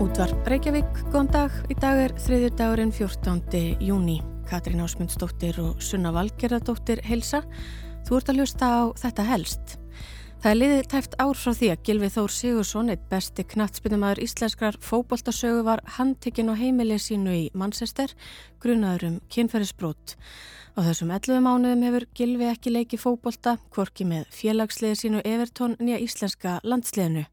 Útvarp Reykjavík, góðan dag. Í dag er þriðjur dagurinn 14. júni. Katrín Ásmundsdóttir og Sunna Valgerðardóttir heilsa. Þú ert að hlusta á þetta helst. Það er liðið tæft ár frá því að Gilvi Þór Sigursson, eitt besti knatsbyndumæður íslenskrar fóboltasögu var handtekinn á heimilið sínu í Manchester, grunaður um kynferðisbrót. Á þessum 11 mánuðum hefur Gilvi ekki leiki fókbólta, korki með félagsliði sínu Evertón nýja íslenska landsliðinu.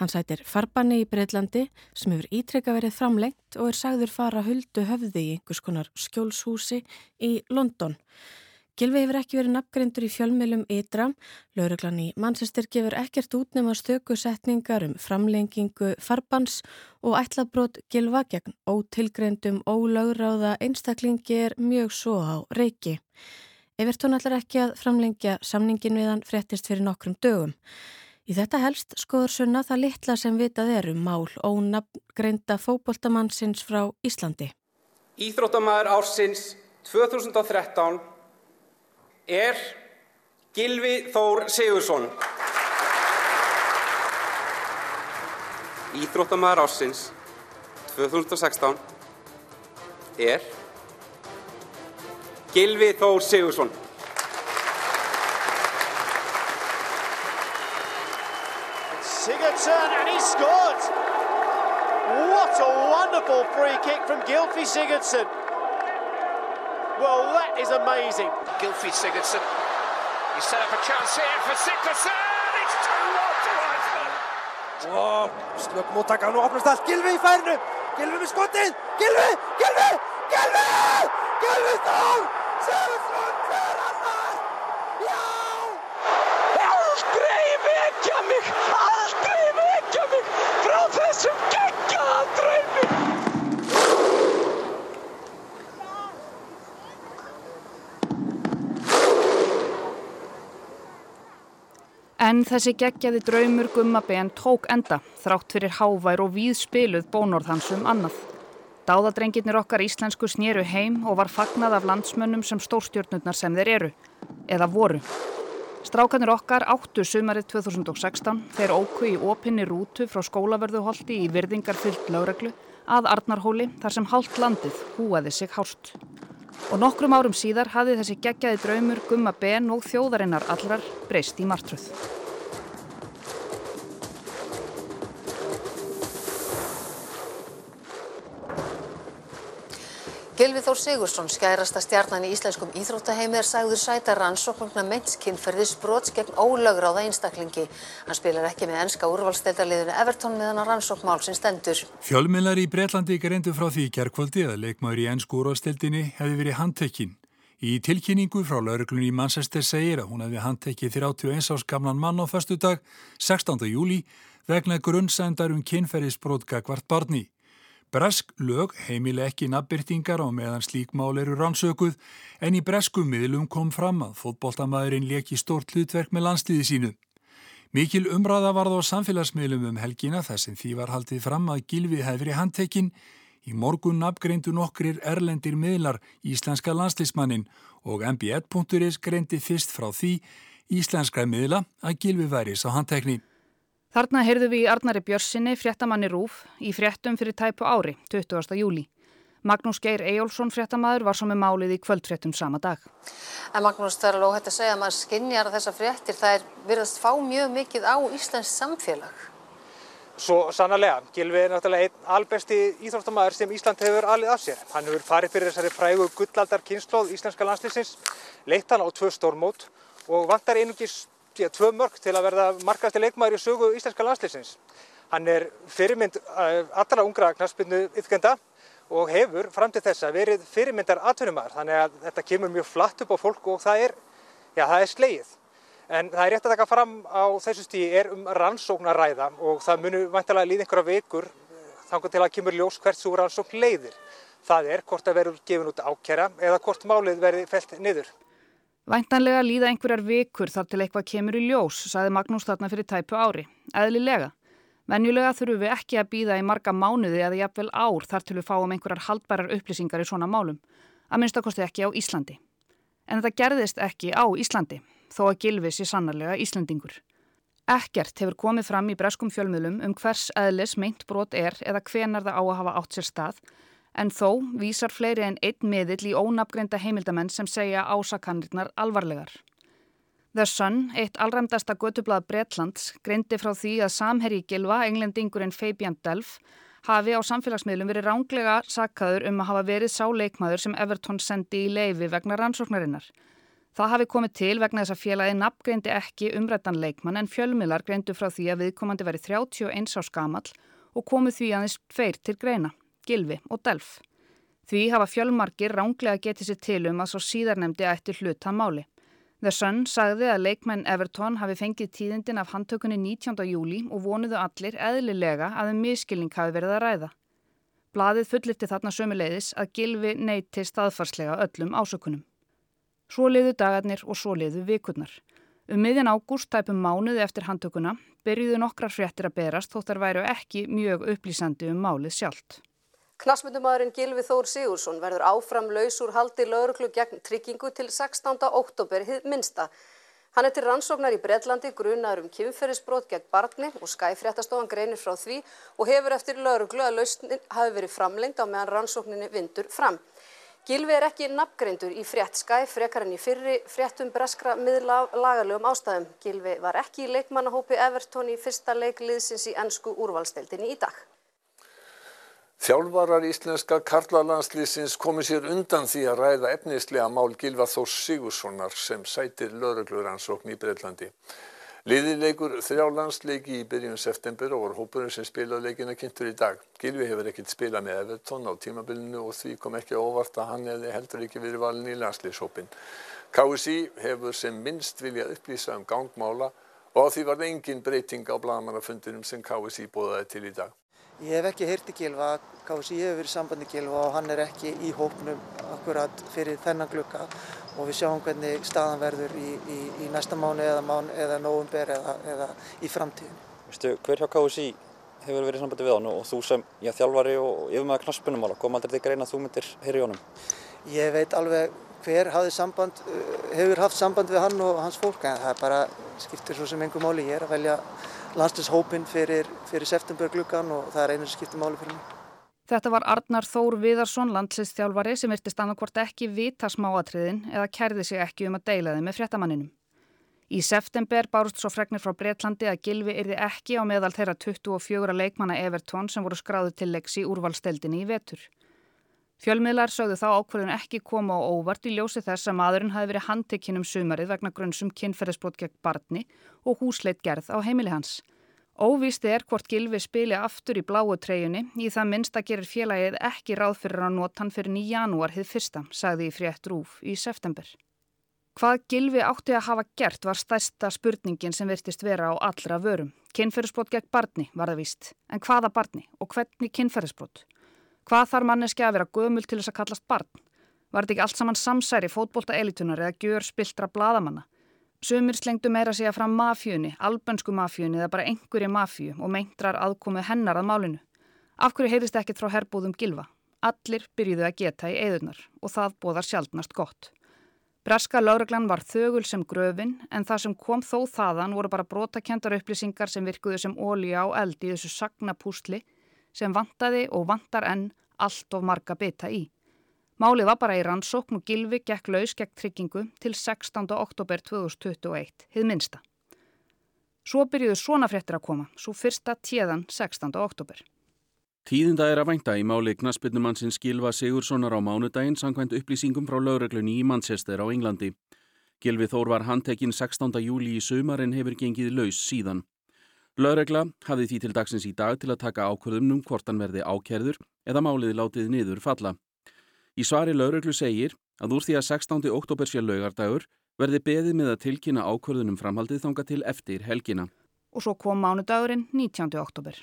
Hann sætir farbanni í Breitlandi sem hefur ítrekka verið framlengt og er sagður fara huldu höfði í einhvers konar skjólshúsi í London. Gilvi hefur ekki verið nafngreyndur í fjölmjölum ytra. Lauruglan í Manchester gefur ekkert útnema stökusetningar um framlengingu farbans og ætlabrót Gilva gegn ótilgreyndum ólauráða einstaklingi er mjög svo á reiki. Evertón allar ekki að framlengja samningin við hann fréttist fyrir nokkrum dögum. Í þetta helst skoður sunna það litla sem vitað er um mál ónafngreinda fókbóltamannsins frá Íslandi. Íþróttamæður ársins 2013 er Gilvi Þór Sigursson. Íþróttamæður ásins 2016 er Gilvi Þór Sigursson. Sigurdsson and he scored! What a wonderful free kick from Gylfi Sigurdsson. Well, that is amazing. Gylfi Sigurdsson. He's set up a chance here for Sigurdsson. It's 2-1 to Arsenal. Og slökk móttaka nú opnast allt. Gylfi í færinu. Gylfi með skotið. Gylfi! Gylfi! Gylfi! Gylfi Þór! Sigursson fyrir annar! Já! Aldrei vekja mig! Aldrei vekja mig frá þessum geggjaða draumi! En þessi geggjaði draumur Gummaben tók enda, þrátt fyrir hávær og víð spiluð bónorð hans um annað. Dáðadrengirnir okkar íslensku snýru heim og var fagnað af landsmönnum sem stórstjórnurnar sem þeir eru, eða voru. Strákanir okkar áttu sumarið 2016 þeir óku í opinni rútu frá skólaverðuholti í virðingarfyllt lögreglu að Arnarhóli þar sem hálft landið húaði sig hást. Og nokkrum árum síðar hafði þessi geggjaði draumur Gumma Ben og þjóðarinnar allrar breyst í martröð. Gylfi Þór Sigursson, skærasta stjarnan í íslenskum íþróttaheimi er sagður sæta rannsóknarna meintskinnferðis brots gegn ólögráða einstaklingi. Hann spilar ekki með enska úrvalsteldarliðinu Everton meðan að rannsókmál sem stendur. Fjölmiðlar í Breitlandi greindu frá því kjærkvöldi að leikmaður í ennsku úrvalsteldinni hefði verið handtekinn. Í tilkynningu frá lauruglunni í Manchester segir að hún hefði handtekkið 31 árs gamlan mann á förstu dag, 16. júli, vegna grunnsændar um kynferðisbrot gagvart barni. Bresk lög heimile ekki nafnbyrtingar á meðan slík mál eru rannsökuð en í breskum miðlum kom fram að fótboltamæðurinn leki stort hlutverk með landsliði sínu. Mikil umræða varð á samfélagsmiðlum um helgina þar sem því var haldið fram að Gilvi hefði verið handtekinn. Í morgun nafngreindu nokkrir erlendir miðlar íslenska landsliðsmannin og mbl.is greindi fyrst frá því íslenska miðla að Gilvi væri sá handtekni. Þarna heyrðu við í Arnari Björnsinni, fréttamanni Rúf, í fréttum fyrir tæpu ári, 20. júli. Magnús Geir Eyjólfsson, fréttamaður, var svo með málið í kvöldfréttum sama dag. En Magnús, það er alveg óhætt að segja að maður skinnjar þessa fréttir. Það er virðast fá mjög mikið á Íslands samfélag. Svo sannarlega, Gylfi er náttúrulega einn albesti íþróttamæður sem Ísland hefur alið af sér. Hann hefur farið fyrir þessari frægu gullaldar kynnslóð íslenska landslýsins, leitt hann á tvö stórmót og vantar einungis já, tvö mörg til að verða markasti leikmaður í sögu íslenska landslýsins. Hann er fyrirmynd allra ungra knaspinu yfkenda og hefur fram til þessa verið fyrirmyndar atvinnumæður. Þannig að þetta kemur mjög flatt upp á fólk og það er, já, það er sleið. En það er rétt að taka fram á þessu stíði er um rannsóknaræða og það munu vantilega líða einhverja vikur þangar til að kemur ljós hvert svo rannsókn leiðir. Það er hvort að verður gefin út ákjæra eða hvort málið verði felt niður. Væntanlega líða einhverjar vikur þar til eitthvað kemur í ljós, saði Magnús þarna fyrir tæpu ári. Eðlilega. Venjulega þurfum við ekki að býða í marga mánuði eða jafnvel ár þar til við fáum einhverjar haldbærar upplýsingar í svona málum. Að minnstakosti ekki á Íslandi. En þetta gerðist ekki á Íslandi, þó að Gilvi sé sannarlega Íslandingur. Ekkert hefur komið fram í breskum fjölmiðlum um hvers eðlis meint brot er eða hvenar það á að hafa átt sér stað en þó vísar fleiri en einn miðill í ónafgreinda heimildamenn sem segja ásakanirnar alvarlegar. The Sun, eitt allræmdasta götublað Bretlands, greindi frá því að samherji Gilva, englendingurinn Fabian Delf, hafi á samfélagsmiðlum verið ránglega sakkaður um að hafa verið sáleikmaður sem Everton sendi í leifi vegna rannsóknarinnar. Það hafi komið til vegna þess að félagi nafngreindi ekki umrættan leikmann en fjölmilar greindu frá því að viðkomandi veri 31 á skamall og komið því aðeins tveir til greina, Gilvi og Delf. Því hafa fjölmarkir ránglega getið sér til um að svo síðarnemdi ætti hluta máli. The Sun sagði að leikmenn Everton hafi fengið tíðindin af handtökunni 19. júli og vonuðu allir eðlilega að um miskilning hafi verið að ræða. Blaðið fullirti þarna sömuleiðis að Gilvi neyti staðfarslega öllum ásökunum. Svo liðu dagarnir og svo liðu vikurnar. Um miðjan ágúst tæpum mánuði eftir handtökuna byrjuðu nokkrar fréttir að berast þótt þar væru ekki mjög upplýsandi um málið sjálft. Knasmyndumadurinn Gilvi Þór Sigursson verður áfram laus úr haldi lauruglu gegn tryggingu til 16. oktober hið minsta. Hann er til rannsóknar í Breitlandi grunaður um kynferðisbrot gegn barni og skæfréttastofan greinir frá því og hefur eftir lauruglu að lausnin hafi verið framlengt á meðan rannsókninni vindur fram. Gilvi er ekki nafngreindur í frétt skæ frekar en í fyrri fréttum breskra miðla lagarlegum ástæðum. Gilvi var ekki í leikmannahópi Everton í fyrsta leikliðsins í ennsku úrvalsteildinni í dag. Þjálfarar íslenska karlalandslýsins komið sér undan því að ræða efnislega mál Gilva Þórs Sigurssonar sem sætir lögregluransókn í Breitlandi. Liðið leikur þrjá landsleiki í byrjun september og voru hópurinn sem spilaði leikina kynntur í dag. Gilvi hefur ekkert spilað með Everton á tímabilinu og því kom ekki óvart að hann hefði heldur ekki verið valin í landslýshópin. KSI hefur sem minnst viljað upplýsa um gangmála og á því var engin breyting á blagamannafundinum sem KSI bóðaði til í dag. Ég hef ekki heyrti Gilva, KSI hefur verið sambandi Gilva og hann er ekki í hópnum akkurat fyrir þennan glukka og við sjáum hvernig staðan verður í, í, í næsta mánu eða, mánu, eða nógumber eða, eða í framtíðin. Vistu, hver hjá KSI hefur verið sambandi við hann og þú sem já, þjálfari og yfir með knaspunumála, kom aldrei þig greina að þú myndir heyri í honum? Ég veit alveg hver samband, uh, hefur haft samband við hann og hans fólk en það bara skiptir svo sem einhver máli. Ég er að velja landslýshópin fyrir, fyrir septembergluggan og það er einu sem skiptir máli fyrir mig. Þetta var Arnar Þór Viðarsson, landslistjálfari sem virtist annarkvort ekki vita smáatriðin eða kærði sig ekki um að deila þið með fréttamanninum. Í september bárust svo fregnir frá Breitlandi að Gilvi yrði ekki á meðal þeirra 24 leikmanna Evertón sem voru skráðu til leiks í úrvalsteldinni í vetur. Fjölmiðlar sögðu þá ákveðun ekki koma á óvart í ljósi þess að maðurinn hafi verið handtekinn um sumarið vegna grunnsum kynferðisbrot gegn barni og húsleit gerð á heimili hans. Óvíst er hvort Gilvi spili aftur í bláu treyjunni í það minnst að gerir félagið ekki ráð fyrir að nota hann fyrir nýja janúar hið fyrsta, sagði í frétt rúf í september. Hvað Gilvi átti að hafa gert var stærsta spurningin sem virtist vera á allra vörum. Kinnferðisbrot gegn barni var það víst, en hvaða barni og hvernig kinnferðisbrot? Hvað þarf manneski að vera gömul til þess að kallast barn? Var þetta ekki allt saman samsæri fótbolta elitunar eða gjör spiltra bladamanna? Sumir slengdu meira sig að fram mafjunni, albönsku mafjunni eða bara einhverju mafju og meintrar aðkomu hennar að málinu. Af hverju heyrist ekkit frá herbúðum gilfa? Allir byrjuðu að geta í eðurnar og það bóðar sjálfnast gott. Breska lauruglan var þögul sem gröfin en það sem kom þó þaðan voru bara brotakendar upplýsingar sem virkuðu sem ólíu á eld í þessu sagnapúsli sem vantaði og vantar enn allt of marga bita í. Málið var bara í rannsókn og Gilvi gekk laus gegn tryggingu til 16. oktober 2021, hið minsta. Svo byrjuðu svona fréttir að koma, svo fyrsta tíðan 16. oktober. Tíðinda er að vænta í máli knaspinnumannsins Gilva Sigurssonar á mánudaginn sangvænt upplýsingum frá lauruglunni í Manchester á Englandi. Gilvi Þór var handtekinn 16. júli í sömar en hefur gengið laus síðan. Laurugla hafði því til dagsins í dag til að taka ákvörðum um hvort hann verði ákerður eða málið látið niður falla. Í svari lauruglu segir að úr því að 16. oktober sé laugardagur verði beðið með að tilkynna ákvörðunum framhaldið þanga til eftir helgina. Og svo kom mánudagurinn 19. oktober.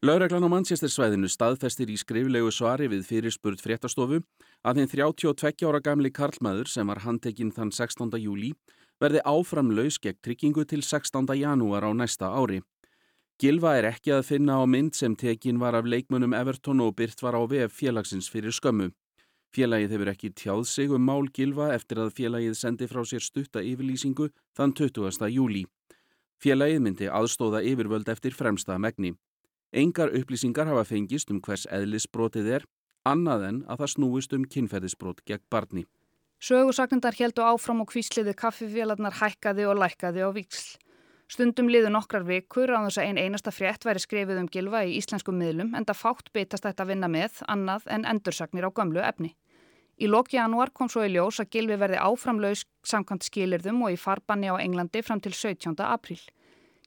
Lauraglan á Manchestersvæðinu staðfestir í skriflegu svari við fyrirspurt fréttastofu að þinn 32 ára gamli karlmaður sem var handtekinn þann 16. júli verði áfram laus gegn tryggingu til 16. janúar á næsta ári. Gilva er ekki að finna á mynd sem tekinn var af leikmönnum Everton og byrt var á VF félagsins fyrir skömmu. Félagið hefur ekki tjáð sig um mál Gilva eftir að félagið sendi frá sér stutta yfirlýsingu þann 20. júli. Félagið myndi aðstóða yfirvöld eftir fremsta megni. Engar upplýsingar hafa fengist um hvers eðlisbrotið er, annað en að það snúist um kynferðisbrot gegn barni. Sögursaknindar heldu áfram og kvísliði kaffifélarnar hækkaði og lækkaði á viksl. Stundum liðu nokkrar vikur á þess að einn einasta frétt væri skrifið um gilva í íslenskum miðlum en það fátt beitast þetta að vinna með annað en endursagnir á gamlu efni. Í lok januar kom svo í ljós að gilvi verði áframlaus samkvæmt skilirðum og í farbanni á Englandi fram til 17. apríl.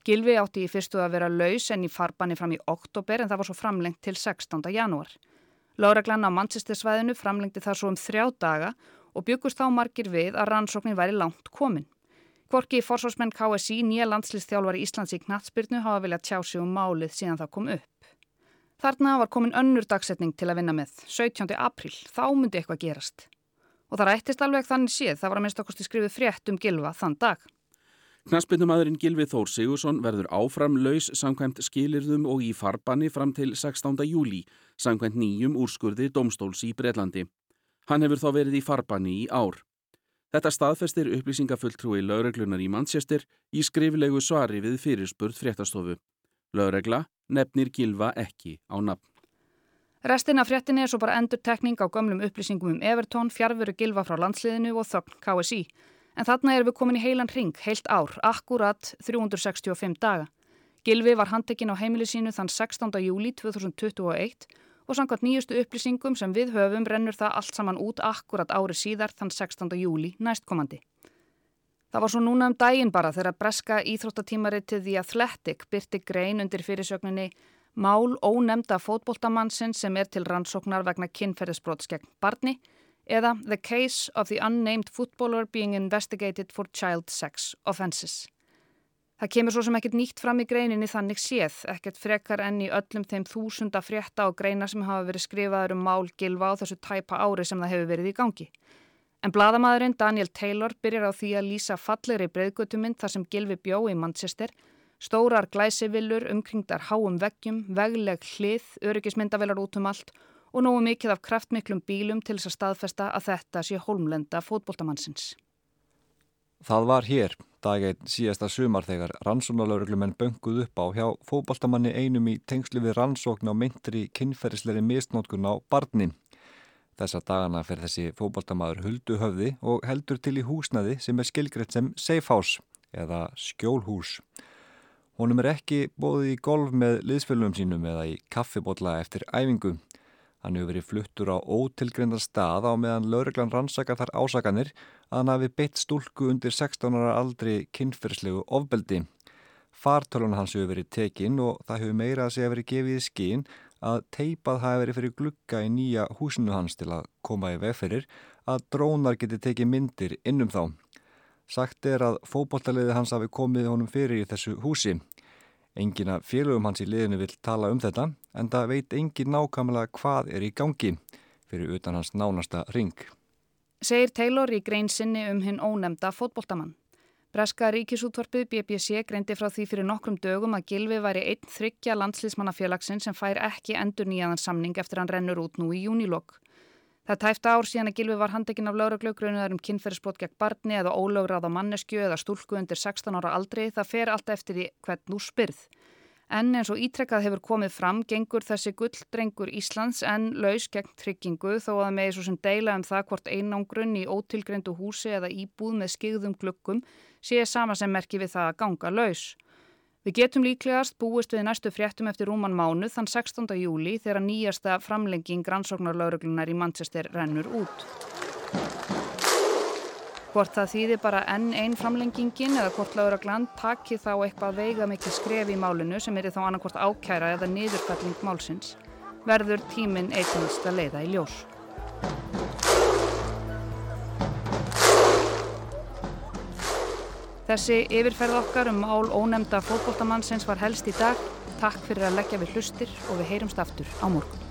Gilvi átti í fyrstu að vera laus en í farbanni fram í oktober en það var svo framlengt til 16. janúar. Láreglann á Manchestersvæðinu framlengti það svo um þrjá daga og byggust þá margir við að rannsóknin væri langt komin. Kvorki fórsvarsmenn KSI nýja landslýstþjálfari Íslands í knatsbyrnu hafa viljað tjá sig um málið síðan það kom upp. Þarna var komin önnur dagsetning til að vinna með, 17. april, þá myndi eitthvað gerast. Og það rættist alveg þannig séð, það var að minnst okkurstu skrifið frétt um Gilva þann dag. Knaspindumadurinn Gilvi Þór Sigursson verður áfram laus samkvæmt skilirðum og í farbanni fram til 16. júli, samkvæmt nýjum úrskurði domstóls í Breitlandi. Hann hefur þá verið í farbanni í ár. Þetta staðfestir upplýsingafulltrúi lögreglunar í Manchester í skriflegu svari við fyrirspurð fréttastofu. Lögregla nefnir Gilva ekki á nafn. Restin af fréttinni er svo bara endur tekning á gömlum upplýsingum um Evertón, fjárveru Gilva frá landsliðinu og þögn KSI. En þarna erum við komin í heilan ring, heilt ár, akkurat 365 daga. Gilvi var handtekinn á heimili sínu þann 16. júli 2021 og samkvæmt nýjustu upplýsingum sem við höfum rennur það allt saman út akkurat ári síðar þann 16. júli næstkomandi. Það var svo núna um daginn bara þegar breska íþróttatímaritið The Athletic byrti grein undir fyrirsögninni Mál ónemda fótboltamannsinn sem er til rannsóknar vegna kynferðisbrots gegn barni eða The Case of the Unnamed Footballer Being Investigated for Child Sex Offenses. Það kemur svo sem ekkert nýtt fram í greininni þannig séð, ekkert frekar enn í öllum þeim þúsunda frétta og greina sem hafa verið skrifaður um mál gilva á þessu tæpa ári sem það hefur verið í gangi. En bladamæðurinn Daniel Taylor byrjar á því að lýsa fallegri breyðgötumynd þar sem Gilvi bjó í Manchester, stórar glæsivillur, umkringdar háum veggjum, vegleg hlið, öryggismyndavelar út um allt og nógu mikið af kraftmiklum bílum til þess að staðfesta að þetta sé hólmlenda fótboltamannsins. Það var hér, daginn síðasta sumar þegar rannsónalauruglumenn bönguð upp á hjá fótboltamanni einum í tengslu við rannsókn á myndri kynferðisleiri misnótkun á barnin. Þessa dagana fer þessi fókbaltamaður huldu höfði og heldur til í húsnaði sem er skilgreitt sem safe house eða skjólhús. Honum er ekki bóðið í golf með liðsfölunum sínum eða í kaffibotla eftir æfingu. Hann hefur verið fluttur á ótilgreyndar stað á meðan lauruglan rannsaka þar ásakanir að hann hafi beitt stúlku undir 16 ára aldri kynferðslegu ofbeldi. Fartölun hans hefur verið tekinn og það hefur meira að segja verið gefið í skín að teipað hafi verið fyrir glugga í nýja húsinu hans til að koma í vegferir að drónar geti tekið myndir innum þá. Sagt er að fókbóltaliði hans hafi komið honum fyrir í þessu húsi. Engina félögum hans í liðinu vil tala um þetta en það veit engin nákvæmlega hvað er í gangi fyrir utan hans nánasta ring. Segir Taylor í grein sinni um hinn ónemda fótbóltamann. Breska ríkisútvarpið BBC greindi frá því fyrir nokkrum dögum að Gilvi væri einn þryggja landslýsmannafélagsin sem fær ekki endur nýjaðan samning eftir hann rennur út nú í júnilokk. Það tæfta ár síðan að Gilvi var handekinn af lauraglaugrunuðar um kynferðisbrot gegn barni eða ólögrað á mannesku eða stúlku undir 16 ára aldri það fer alltaf eftir því hvern nú spyrð. En eins og ítrekkað hefur komið fram gengur þessi gulldrengur Íslands en laus gegn tryggingu þó að með svo sem deila um það hvort einangrunn í ótilgrendu húsi eða íbúð með skigðum glukkum sé sama sem merki við það að ganga laus. Við getum líklegast búist við næstu fréttum eftir rúman mánu þann 16. júli þegar nýjasta framlenging rannsóknarlauruglunar í Manchester rennur út. Hvort það þýðir bara enn einn framlengingin eða hvort lauragland takki þá eitthvað veiga mikið skref í málinu sem er þá annarkvort ákæra eða niðurfælling málsins, verður tíminn eignast að leiða í ljós. Þessi yfirferð okkar um mál ónemda fótbolltamannsins var helst í dag. Takk fyrir að leggja við hlustir og við heyrumst aftur á morgun.